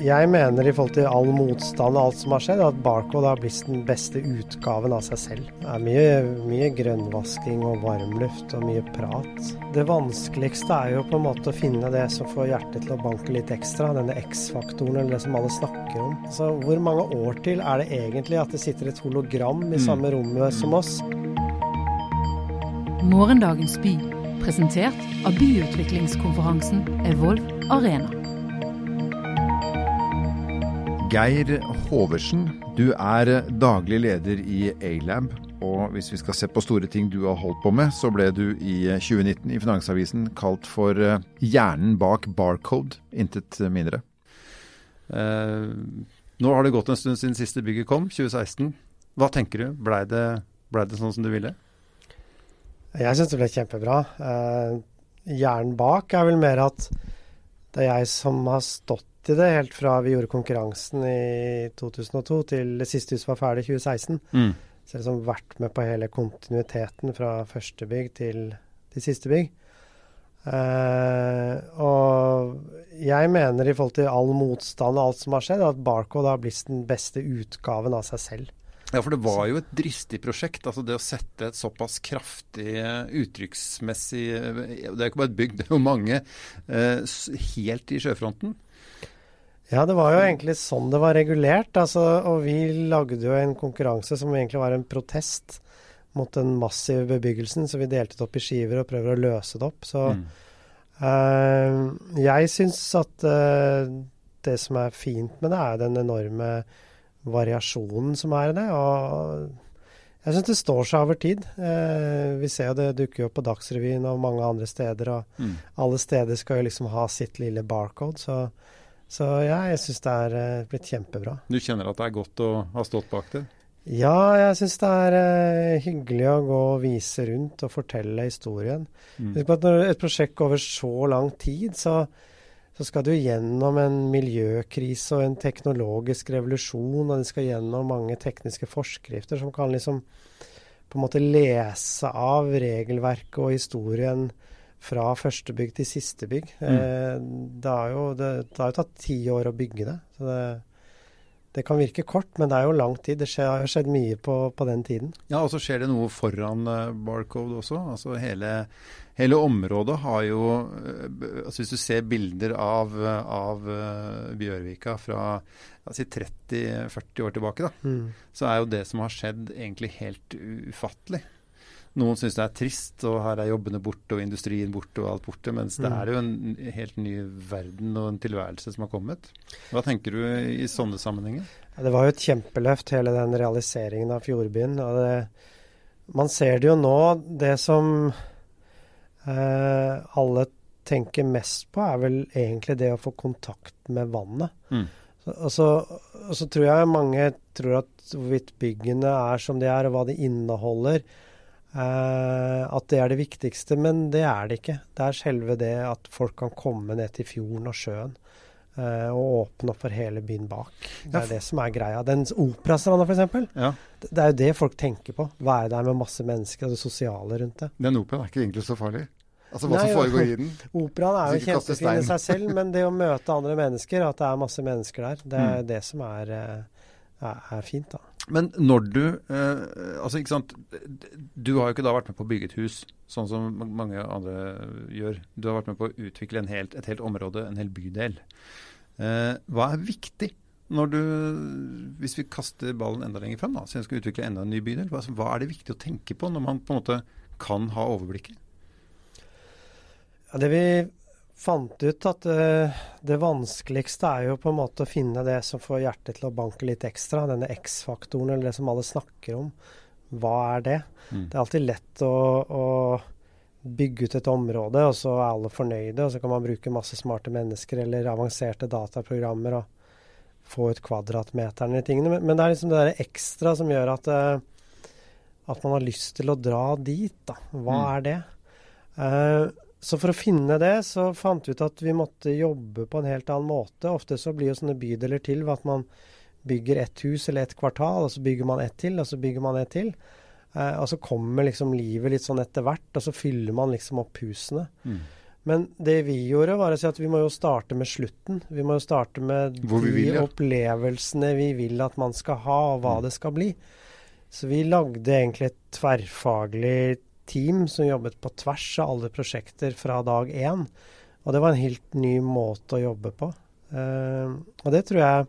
Jeg mener i forhold til all motstand og alt som har skjedd, at Barcode har blitt den beste utgaven av seg selv. Det er mye, mye grønnvasking og varmluft og mye prat. Det vanskeligste er jo på en måte å finne det som får hjertet til å banke litt ekstra. Denne X-faktoren, eller det som alle snakker om. Så hvor mange år til er det egentlig at det sitter et hologram i samme rommet som oss? Morgendagens by, presentert av byutviklingskonferansen Evolve Arena. Geir Hoversen, du er daglig leder i A-Lab. Og hvis vi skal se på store ting du har holdt på med, så ble du i 2019 i Finansavisen kalt for eh, hjernen bak Barcode, intet mindre. Eh, nå har det gått en stund siden siste bygget kom, 2016. Hva tenker du? Blei det, ble det sånn som du ville? Jeg syns det ble kjempebra. Eh, hjernen bak er vel mer at det er jeg som har stått i det helt fra vi gjorde konkurransen i 2002 til det siste huset var ferdig i 2016. Mm. Så jeg har liksom vært med på hele kontinuiteten fra første bygg til de siste bygg. Uh, og jeg mener i forhold til all motstand og alt som har skjedd, at Barcode har blitt den beste utgaven av seg selv. Ja, for det var jo et dristig prosjekt. altså Det å sette et såpass kraftig eh, uttrykksmessig eh, Det er jo ikke bare et bygg, det er jo mange. Uh, Helt i sjøfronten. Ja, det var jo egentlig sånn det var regulert. Altså, og vi lagde jo en konkurranse som egentlig var en protest mot den massive bebyggelsen, så vi delte det opp i skiver og prøver å løse det opp. Så Mm. uh, jeg syns at uh, det som er fint med det, er den enorme variasjonen som er i det. Og jeg syns det står seg over tid. Uh, vi ser jo det dukker jo opp på Dagsrevyen og mange andre steder, og Mm. alle steder skal jo liksom ha sitt lille barcode. Så, så ja, jeg syns det er eh, blitt kjempebra. Du kjenner at det er godt å ha stått bak det? Ja, jeg syns det er uh, hyggelig å gå og vise rundt og fortelle historien. Mm. Når et prosjekt går over så lang tid, så, så skal du gjennom en miljøkrise og en teknologisk revolusjon, og du skal gjennom mange tekniske forskrifter som kan liksom på en måte lese av regelverket og historien fra første bygg til siste bygg. Eh, det, har jo, det, det har jo tatt ti år å bygge det. Så det, det kan virke kort, men det er jo lang tid. Det skjer, har jo skjedd mye på, på den tiden. Ja, og så skjer det noe foran eh, Barcode også. Altså hele, hele området har jo eh, altså Hvis du ser bilder av, av Bjørvika fra si 30-40 år tilbake, da, Mm. så er jo det som har skjedd egentlig helt ufattelig. Noen syns det er trist, og her er jobbene borte og industrien borte og alt borte, mens det Mm. er jo en helt ny verden og en tilværelse som har kommet. Hva tenker du i sånne sammenhenger? Ja, det var jo et kjempeløft, hele den realiseringen av Fjordbyen. Det, man ser det jo nå. Det som eh, alle tenker mest på, er vel egentlig det å få kontakt med vannet. Mm. Så, og, så, og så tror jeg mange tror at hvorvidt byggene er som de er, og hva de inneholder, eh, at det er det viktigste. Men det er det ikke. Det er selve det at folk kan komme ned til fjorden og sjøen. eh, og åpne opp for hele byen bak. Det er det som er greia. Den operastranda, f.eks. Ja, Det er jo det folk tenker på. Være der med masse mennesker og det sosiale rundt det. Den operaen er ikke egentlig så farlig. Altså hva Nei, som foregår i den. Operaen er jo kjempefin i seg selv, men det å møte andre mennesker, at det er masse mennesker der, det er Mm. det som er, eh, er, er fint, da. Men når du eh, Altså, ikke sant. Du har jo ikke da vært med på å bygge et hus, sånn som mange andre gjør. Du har vært med på å utvikle helt, et helt område, en hel bydel. Eh, hva er viktig når du Hvis vi kaster ballen enda lenger frem, da, så vi skal utvikle enda en ny bydel, hva, hva er det viktig å tenke på når man på en måte kan ha overblikket? Ja, det vi fant ut at eh, det vanskeligste er jo på en måte å finne det som får hjertet til å banke litt ekstra. Denne X-faktoren, eller det som alle snakker om. Hva er det? Mm. Det er alltid lett å, å bygge ut et område, og så er alle fornøyde. Og så kan man bruke masse smarte mennesker eller avanserte dataprogrammer og få ut kvadratmeterne i tingene. Men, men det er liksom det der ekstra som gjør at, eh, at man har lyst til å dra dit. Da. Hva Mm. er det? Eh, så for å finne det, så fant vi ut at vi måtte jobbe på en helt annen måte. Ofte så blir jo sånne bydeler til ved at man bygger ett hus eller ett kvartal, og så bygger man ett til, og så bygger man ett til. Eh, og så kommer liksom livet litt sånn etter hvert, og så fyller man liksom opp husene. Mm. Men det vi gjorde, var å si at vi må jo starte med slutten. Vi må jo starte med Hvor vi de vil, ja. opplevelsene vi vil at man skal ha, og hva Mm. det skal bli. Så vi lagde egentlig et tverrfaglig team som jobbet på tvers av alle prosjekter fra dag én. Og det var en helt ny måte å jobbe på. Uh, og det tror jeg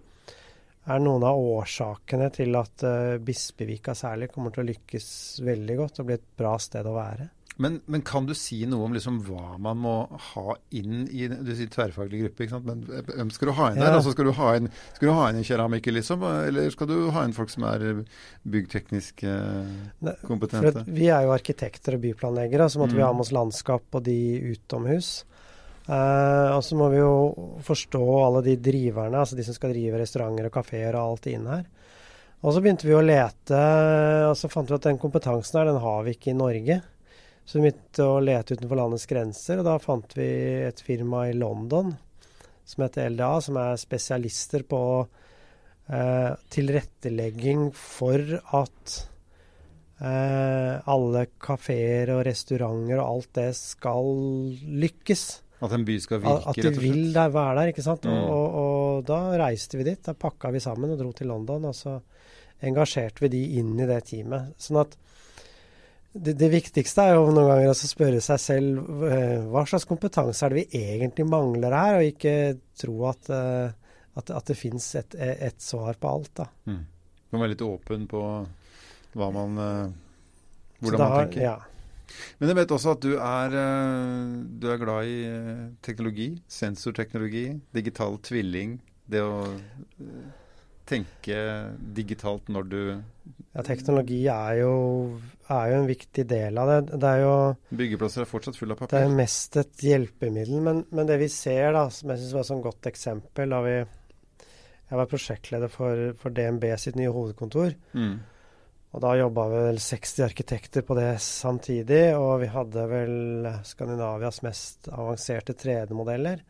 er noen av årsakene til at uh, Bispevika særlig kommer til å lykkes veldig godt og bli et bra sted å være. Men, men kan du si noe om liksom hva man må ha inn i Du sier tverrfaglig gruppe, ikke sant. Men hvem skal du ha inn der? Ja. Altså, skal, du ha inn, skal du ha inn en keramiker, liksom? Eller skal du ha inn folk som er byggteknisk eh, kompetente? at vi er jo arkitekter og byplanleggere, så måtte vi Mm. ha med oss landskap og de utomhus. Eh, og så må vi jo forstå alle de driverne, altså de som skal drive restauranter og kafeer og alt inn her. Og så begynte vi å lete, og så fant vi at den kompetansen her, den har vi ikke i Norge. Så vi begynte å lete utenfor landets grenser, og da fant vi et firma i London som heter LDA, som er spesialister på eh, tilrettelegging for at eh, alle kafeer og restauranter og alt det skal lykkes. At en by skal At virke, at de rett og vil slett? der, være der, ikke sant. Mm. Og, og, og da reiste vi dit. Da pakka vi sammen og dro til London. Og så engasjerte vi de inn i det teamet. Sånn at det, det viktigste er jo noen ganger å spørre seg selv eh, hva slags kompetanse er det vi egentlig mangler her, og ikke tro at, eh, at, at det fins et, et svar på alt. da. Mm. Man må være litt åpen på hva man eh, Hvordan da, man tenker. Ja. Men jeg vet også at du er, eh, du er glad i eh, teknologi. Sensorteknologi, digital tvilling. Det å eh, tenke digitalt når du ja, teknologi er jo, er jo en viktig del av det. Det er jo Byggeplasser er fortsatt fulle av Det er mest et hjelpemiddel, men, men det vi ser, da, som jeg syns var et sånn godt eksempel da vi Jeg var prosjektleder for, for DNB sitt nye hovedkontor. Mm. Og da jobba vel 60 arkitekter på det samtidig, og vi hadde vel Skandinavias mest avanserte 3D-modeller.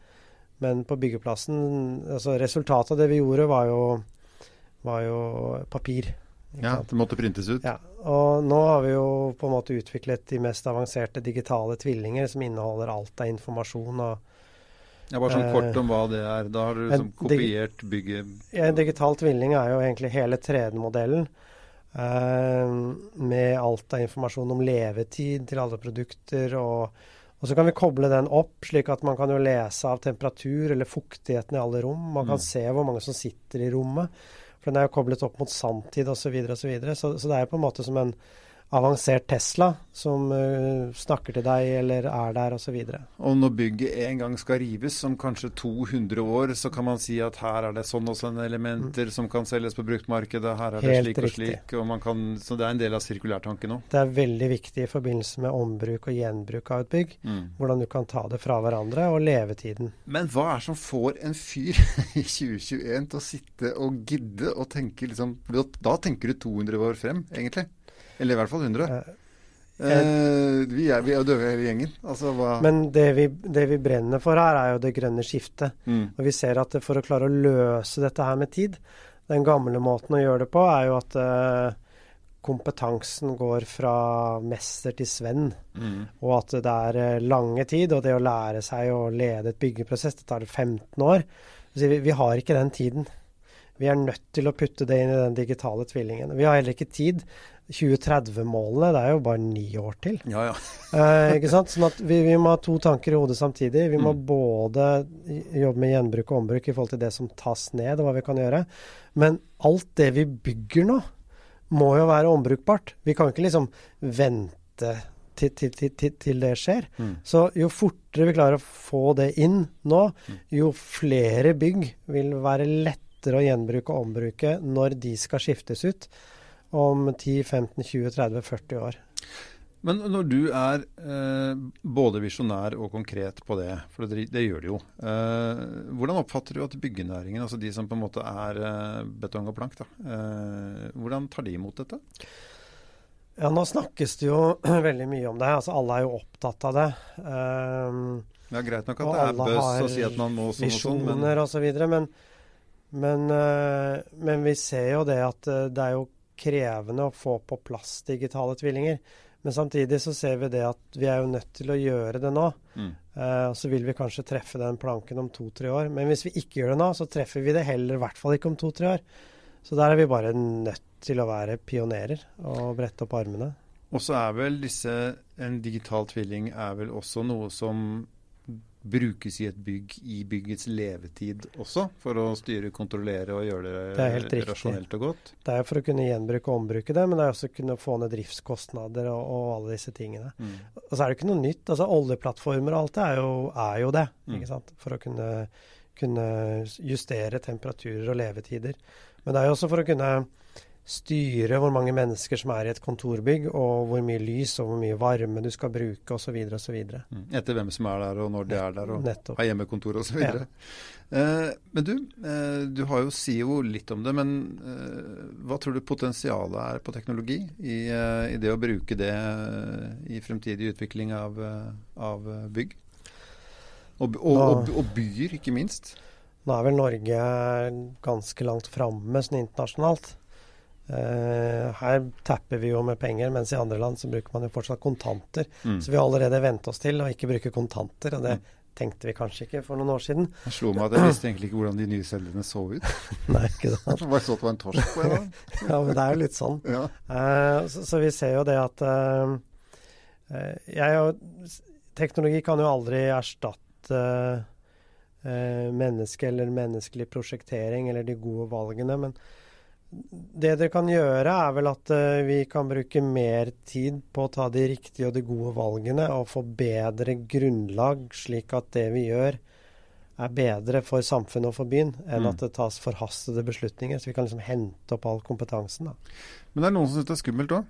Men på byggeplassen altså Resultatet av det vi gjorde, var jo, var jo papir. ikke Ja, det måtte printes ut. Ja, og nå har vi jo på en måte utviklet de mest avanserte digitale tvillinger som inneholder alt av informasjon. og Ja, bare sånn Eh, kort om hva det er. Da har du liksom kopiert bygget En digital tvilling er jo egentlig hele 3D-modellen. eh, med alt av informasjon om levetid til alle produkter. Og, og så kan vi koble den opp, slik at man kan jo lese av temperatur eller fuktigheten i alle rom. Man kan Mm. se hvor mange som sitter i rommet. For den er jo koblet opp mot sanntid osv. Så, videre, og så, videre. så Så det er jo på en måte som en avansert Tesla som uh, snakker til deg eller er der osv. Og når bygget en gang skal rives, om kanskje 200 år, så kan man si at her er det sånn og sånn elementer som kan selges på bruktmarkedet, her er det Mm. Helt slik og slik. Og man kan, så det er en del av sirkulærtanken òg. Det er veldig viktig i forbindelse med ombruk og gjenbruk av et bygg. Mm. Hvordan du kan ta det fra hverandre, og levetiden. Men hva er det som får en fyr i 2021 til å sitte og gidde å tenke liksom Da tenker du 200 år frem, egentlig. Eller i hvert fall 100. Eh, Eh, vi, er, vi er jo døde hele gjengen. Altså Men det vi, det vi brenner for her, er jo det grønne skiftet. mm. Og vi ser at for å klare å løse dette her med tid Den gamle måten å gjøre det på, er jo at uh, kompetansen går fra mester til svenn. Mm. Og at det er eh, lange tid. Og det å lære seg å lede et byggeprosess, det tar 15 år. Så vi, vi har ikke den tiden. Vi er nødt til å putte det inn i den digitale tvillingen. Vi har heller ikke tid. 2030-målene, det er jo bare ni år til. Ja, ja. Eh, ikke sant? Sånn at vi, vi må ha to tanker i hodet samtidig. Vi må Mm. både jobbe med gjenbruk og ombruk i forhold til det som tas ned, og hva vi kan gjøre. Men alt det vi bygger nå, må jo være ombrukbart. Vi kan ikke liksom vente til, til, til, til, det skjer. Mm. Så jo fortere vi klarer å få det inn nå, Mm. jo flere bygg vil være lettere å gjenbruke og ombruke når de skal skiftes ut om 10, 15, 20, 30, 40 år. Men når du er eh, både visjonær og konkret på det, for det, det gjør du jo, eh, hvordan oppfatter du at byggenæringen, altså de som på en måte er eh, betong og plank, da, eh, hvordan tar de imot dette? Ja, nå snakkes det jo veldig mye om det. Altså, alle er jo opptatt av det. Um, Ja, Greit nok at det er bøss å si at man må sånn og sånn, men Og så videre, Men, men, eh, men vi ser jo det at eh, det er jo krevende å få på plass digitale tvillinger. Men samtidig så ser vi det at vi er jo nødt til å gjøre det nå. Mm. Eh, så vil vi kanskje treffe den planken om to-tre år. Men hvis vi ikke gjør det nå, så treffer vi det heller i hvert fall ikke om to-tre år. Så der er vi bare nødt til å være pionerer og brette opp armene. Og så er vel disse En digital tvilling er vel også noe som brukes i et bygg i byggets levetid også, for å styre, kontrollere og gjøre det, Det rasjonelt og godt? Det er for å kunne gjenbruke og ombruke det, men det er også å kunne få ned driftskostnader og, og alle disse tingene. Mm. Og så er det ikke noe nytt. altså Oljeplattformer og alt det er jo, er jo det. Mm. For å kunne, kunne justere temperaturer og levetider. Men det er jo også for å kunne styre hvor mange mennesker som er i et kontorbygg, og hvor mye lys og hvor mye varme du skal bruke osv. osv. Mm. Etter hvem som er der, og når de er der, og Nettopp. har hjemmekontor osv. Ja. Eh, men du, eh, du har jo SIO litt om det, men eh, hva tror du potensialet er på teknologi i, eh, i det å bruke det eh, i fremtidig utvikling av, eh, av bygg? Og, og, og, og byer, ikke minst. Nå er vel Norge ganske langt framme sånn internasjonalt. Eh, her tapper vi jo med penger, mens i andre land så bruker man jo fortsatt kontanter. Mm. Så vi har allerede vent oss til å ikke bruke kontanter, og det tenkte vi kanskje ikke for noen år siden. Det slo meg at jeg visste egentlig ikke hvordan de nye cellene så ut. Nei, ikke sant. Bare så at det var en torsk på en gang. Ja, men det er jo litt sånn. Ja. Uh, så, så vi ser jo det at uh, eh, og, Teknologi kan jo aldri erstatte uh, menneske eller menneskelig prosjektering eller de gode valgene. Men det dere kan gjøre, er vel at eh, vi kan bruke mer tid på å ta de riktige og de gode valgene og få bedre grunnlag, slik at det vi gjør er bedre for samfunnet og for byen enn Mm. at det tas forhastede beslutninger. Så vi kan liksom hente opp all kompetansen. da. Men det er noen som syns det er skummelt òg.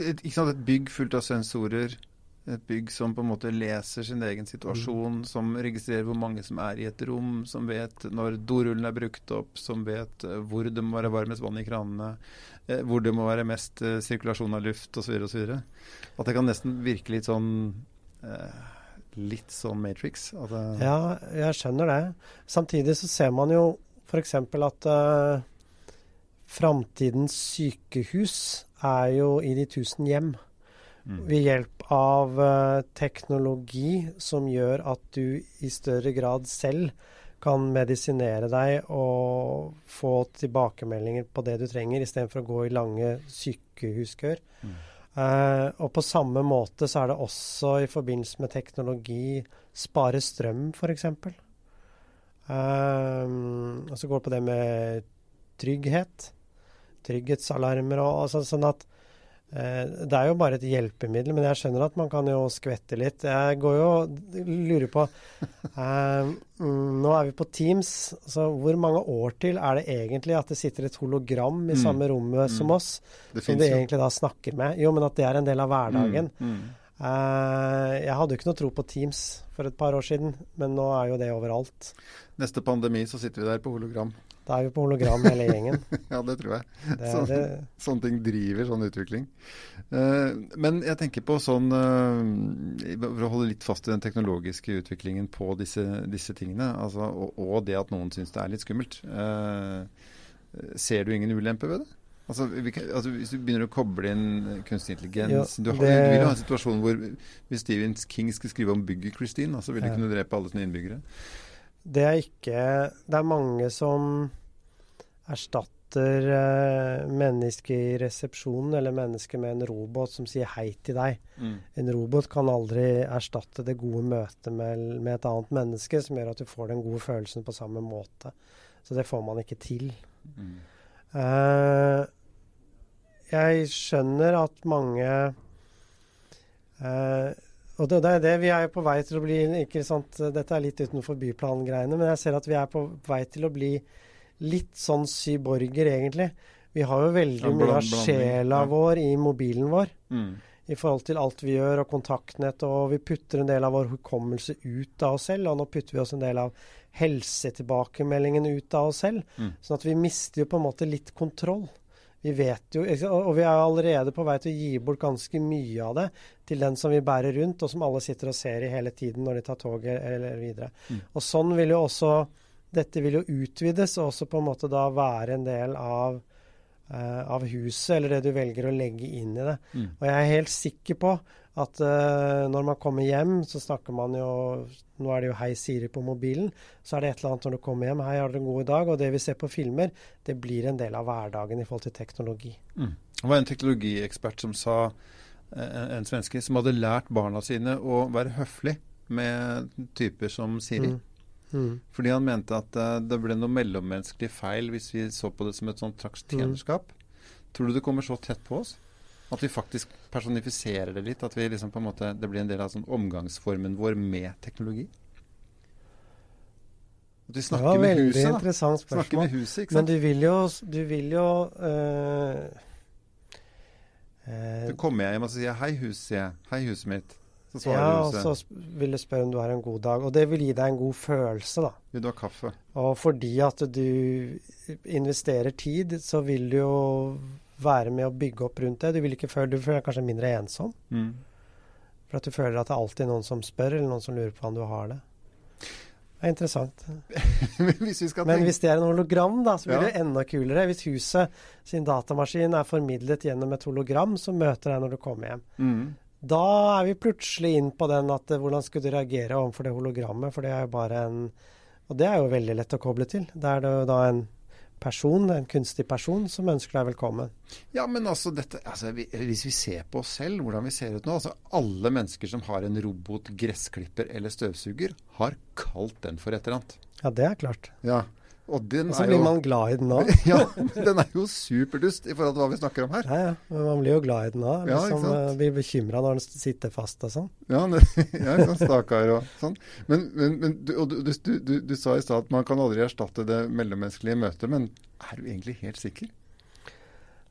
Et, ikke sant? et bygg fullt av sensorer. Et bygg som på en måte leser sin egen situasjon, som registrerer hvor mange som er i et rom, som vet når dorullen er brukt opp, som vet eh, hvor det må være varmest vann i kranene, eh, hvor det må være mest eh, sirkulasjon av luft osv. osv. At det kan nesten virke litt sånn eh, Litt sånn Matrix. Ja, jeg skjønner det. Samtidig så ser man jo f.eks. at uh, framtidens sykehus er jo i de tusen hjem. Mm. Ved hjelp av eh, teknologi som gjør at du i større grad selv kan medisinere deg og få tilbakemeldinger på det du trenger, istedenfor å gå i lange sykehuskøer. Mm. Uh, og på samme måte så er det også i forbindelse med teknologi spare strøm, f.eks. Uh, og så går det på det med trygghet. Trygghetsalarmer og altså, sånn at eh, Det er jo bare et hjelpemiddel, men jeg skjønner at man kan jo skvette litt. Jeg går jo og lurer på eh, mm, Nå er vi på Teams, så hvor mange år til er det egentlig at det sitter et hologram i Mm. samme rommet som Mm. oss? Det som du egentlig da snakker med. Jo, men at det er en del av hverdagen. Mm, mm. Eh, jeg hadde jo ikke noe tro på Teams for et par år siden, men nå er jo det overalt. Neste pandemi så sitter vi der på hologram. Da er vi på hologram hele gjengen. Ja, det tror jeg. Det, Så- det, Sånne ting driver sånn utvikling. Uh, men jeg tenker på sånn uh, For å holde litt fast i den teknologiske utviklingen på disse, disse tingene, altså, og, og det at noen syns det er litt skummelt. Uh, ser du ingen ulempe ved det? Altså, kan, altså, Hvis du begynner å koble inn kunstig intelligens Ja, du, har, det- du vil ha en situasjon hvor hvis Stephen King skulle skrive om bygget Christine, så ville Ja. det kunne drepe alle sine innbyggere. Det er ikke Det er mange som erstatter mennesker mennesket i resepsjonen, eller mennesket med en robot som sier hei til deg. Mm. En robot kan aldri erstatte det gode møtet med, med et annet menneske, som gjør at du får den gode følelsen på samme måte. Så det får man ikke til. Mm. Uh, jeg skjønner at mange eh, Og det, det er det vi er på vei til å bli ikke sant, Dette er litt utenfor byplangreiene, men jeg ser at vi er på vei til å bli litt sånn syborger, egentlig. Vi har jo veldig Ja, mye av sjela ja. vår i mobilen vår Mm. i forhold til alt vi gjør, og kontaktnett, og vi putter en del av vår hukommelse ut av oss selv, og nå putter vi oss en del av helsetilbakemeldingen ut av oss selv. Mm. Sånn at vi mister jo på en måte litt kontroll. Vi vet jo, og vi er allerede på vei til å gi bort ganske mye av det til den som vi bærer rundt, og som alle sitter og ser i hele tiden når de tar toget eller videre. Mm. Og sånn vil jo også Dette vil jo utvides og også på en måte da være en del av av huset, eller det du velger å legge inn i det. Mm. Og jeg er helt sikker på at uh, når man kommer hjem, så snakker man jo Nå er det jo 'Hei, Siri' på mobilen. Så er det et eller annet når du kommer hjem 'Hei, har dere en god dag?' Og det vi ser på filmer, det blir en del av hverdagen i forhold til teknologi. Mm. Det var en teknologiekspert som sa, en, en svenske, som hadde lært barna sine å være høflig med typer som Siri. Mm. Mm. Fordi han mente at uh, det ble noe mellommenneskelig feil hvis vi så på det som et sånt slags tjenerskap. Tror du det kommer så tett på oss? At vi faktisk personifiserer det litt? At vi liksom på en måte, det blir en del av sånn omgangsformen vår med teknologi? At vi snakker med huset, da. interessant spørsmål. Snakker med huset, ikke sant? Men du vil jo, du vil jo øh, øh, Så kommer jeg hjem og sier 'hei, huset', sier jeg. 'Hei, huset mitt'. Så svarer ja, og så vil du spørre om du har en god dag. Og det vil gi deg en god følelse, da. Vil du ha kaffe? Og fordi at du investerer tid, så vil du jo være med å bygge opp rundt det. Du vil ikke føle Du føler deg kanskje mindre ensom. Mm. For at du føler at det er alltid noen som spør, eller noen som lurer på hvordan du har det. Det er interessant. hvis vi skal Men hvis det er en hologram, da, så blir Ja. det enda kulere. Hvis huset sin datamaskin er formidlet gjennom et hologram som møter deg når du kommer hjem. mm. Da er vi plutselig inn på den at eh, hvordan skulle du reagere overfor det hologrammet, for det er jo bare en Og det er jo veldig lett å koble til. Da er det jo da en person, en kunstig person, som ønsker deg velkommen. Ja, men altså, dette, altså vi, Hvis vi ser på oss selv, hvordan vi ser ut nå altså Alle mennesker som har en robot, gressklipper eller støvsuger, har kalt den for et eller annet. Ja, det er klart. Ja, og den Og så blir jo man glad i den òg. Ja, den er jo superdust i forhold til hva vi snakker om her. Ja, ja. Men man blir jo glad i den òg. Ja, Liksom, sant? eh, blir bekymra når den sitter fast og sånn. Ja, det, ja sånn stakkar og sånn. Men, men, men du, du, du, du sa i stad at man kan aldri erstatte det mellommenneskelige møtet, men er du egentlig helt sikker?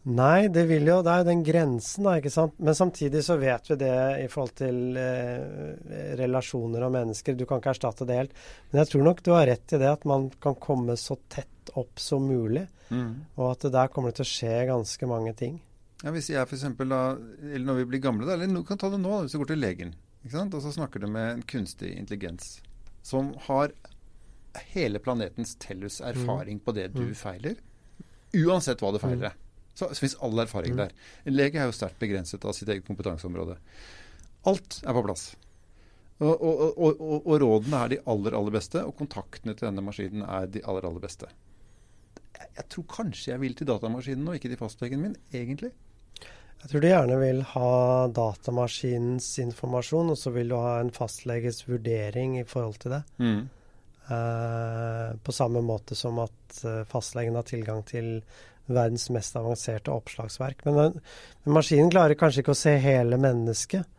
Nei, det vil jo Det er jo den grensen, da, ikke sant. Men samtidig så vet vi det i forhold til eh, relasjoner og mennesker. Du kan ikke erstatte det helt. Men jeg tror nok du har rett i det at man kan komme så tett opp som mulig. Og at der kommer det til å skje ganske mange ting. Ja, Hvis jeg eksempel da, eller når vi blir gamle, da, eller du kan ta det nå, hvis du går til legen, ikke sant? og så snakker du med en kunstig intelligens som har hele planetens tellus erfaring på det du feiler, uansett hva du feiler deg. Så, så fins all erfaring der. En lege er jo sterkt begrenset av sitt eget kompetanseområde. Alt er på plass. Og, og, og, og, rådene er de aller, aller beste, og kontaktene til denne maskinen er de aller, aller beste. Jeg, jeg tror kanskje jeg vil til datamaskinen og ikke til fastlegen min, egentlig. Jeg tror du gjerne vil ha datamaskinens informasjon, og så vil du ha en fastleges vurdering i forhold til det. Eh, på samme måte som at eh, fastlegen har tilgang til verdens mest avanserte oppslagsverk. Men, den, men maskinen klarer kanskje ikke å se hele mennesket.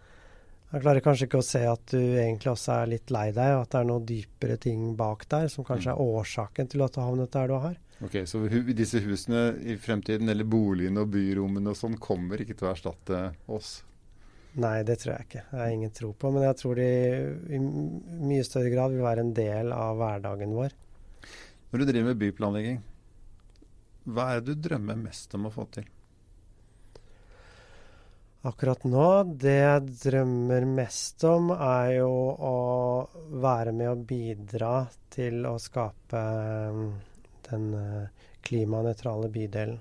Han klarer kanskje ikke å se at du egentlig også er litt lei deg, og at det er noen dypere ting bak der som kanskje er årsaken til at du har havnet der du har. Ok, Så disse husene i fremtiden, eller boligene og byrommene og sånn, kommer ikke til å erstatte oss? Nei, det tror jeg ikke. Det har jeg ingen tro på. Men jeg tror de i mye større grad vil være en del av hverdagen vår. Når du driver med byplanlegging, hva er det du drømmer mest om å få til? Akkurat nå, det jeg drømmer mest om, er jo å være med å bidra til å skape um, den uh, klimanøytrale bydelen.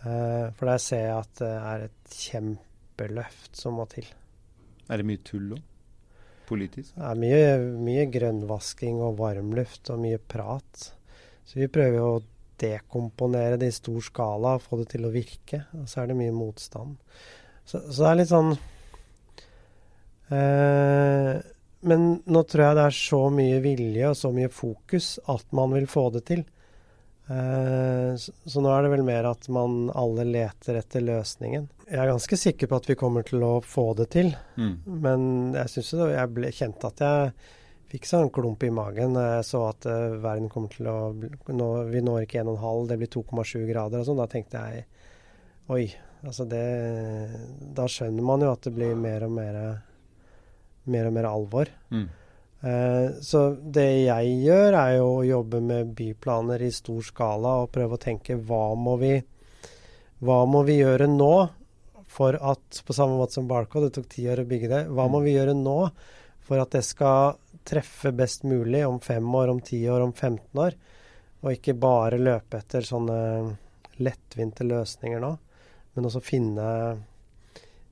Uh, for der ser jeg at det er et kjempeløft som må til. Er det mye tull òg? Politisk? Det er mye, mye grønnvasking og varmluft og mye prat. Så vi prøver å dekomponere det i stor skala og få det til å virke. Og så er det mye motstand. Så, så det er litt sånn eh, Men nå tror jeg det er så mye vilje og så mye fokus at man vil få det til. Eh, så, så nå er det vel mer at man alle leter etter løsningen. Jeg er ganske sikker på at vi kommer til å få det til. Mm. Men jeg syns jo jeg ble, kjente at jeg fikk sånn klump i magen jeg så at uh, verden kommer til å nå, Vi når ikke 1,5, det blir 2,7 grader og sånn. Da tenkte jeg oi. Altså det Da skjønner man jo at det blir mer og mer mer og mer alvor. Mm. Uh, så det jeg gjør, er jo å jobbe med byplaner i stor skala og prøve å tenke hva må vi hva må vi gjøre nå for at På samme måte som Barcode, det tok ti år å bygge det. Hva må vi gjøre nå for at det skal treffe best mulig om fem år, om ti år, om 15 år? Og ikke bare løpe etter sånne lettvinte løsninger nå, men også finne,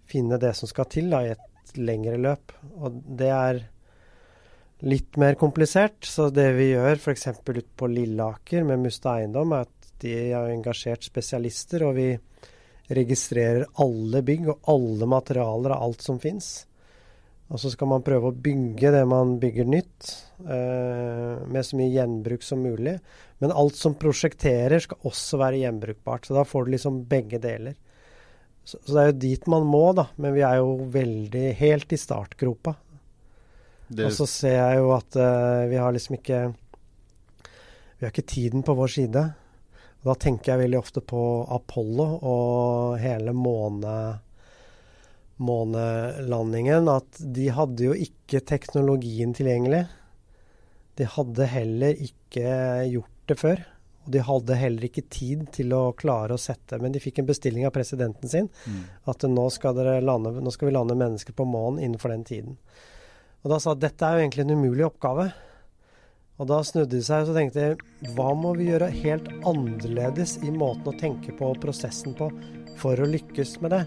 finne det som skal til da, i et lengre løp. Og det er litt mer komplisert. Så det vi gjør f.eks. ute på Lilleaker med Musta Eiendom, er at de har engasjert spesialister, og vi registrerer alle bygg og alle materialer av alt som fins. Og så skal man prøve å bygge det man bygger nytt, eh, med så mye gjenbruk som mulig. Men alt som prosjekterer skal også være gjenbrukbart. Så da får du liksom begge deler. Så, så det er jo dit man må, da. Men vi er jo veldig helt i startgropa. Det... Og så ser jeg jo at eh, vi har liksom ikke Vi har ikke tiden på vår side. Og da tenker jeg veldig ofte på Apollo og hele måne månelandingen at de hadde jo ikke teknologien tilgjengelig. De hadde heller ikke gjort det før. Og de hadde heller ikke tid til å klare å sette Men de fikk en bestilling av presidenten sin. Mm. At nå skal, lande, nå skal, vi lande mennesker på månen innenfor den tiden. Og da sa at dette er jo egentlig en umulig oppgave. Og da snudde de seg og så tenkte hva må vi gjøre helt annerledes i måten å tenke på og prosessen på for å lykkes med det?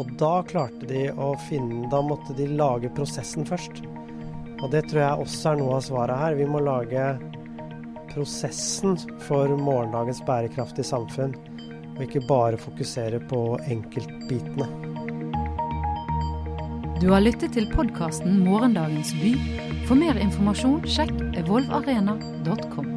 Og da klarte de å finne Da måtte de lage prosessen først. Og det tror jeg også er noe av svaret her. Vi må lage prosessen for morgendagens bærekraftige samfunn, og ikke bare fokusere på enkeltbitene. Du har lyttet til podkasten 'Morgendagens by'. For mer informasjon sjekk evolvarena.com.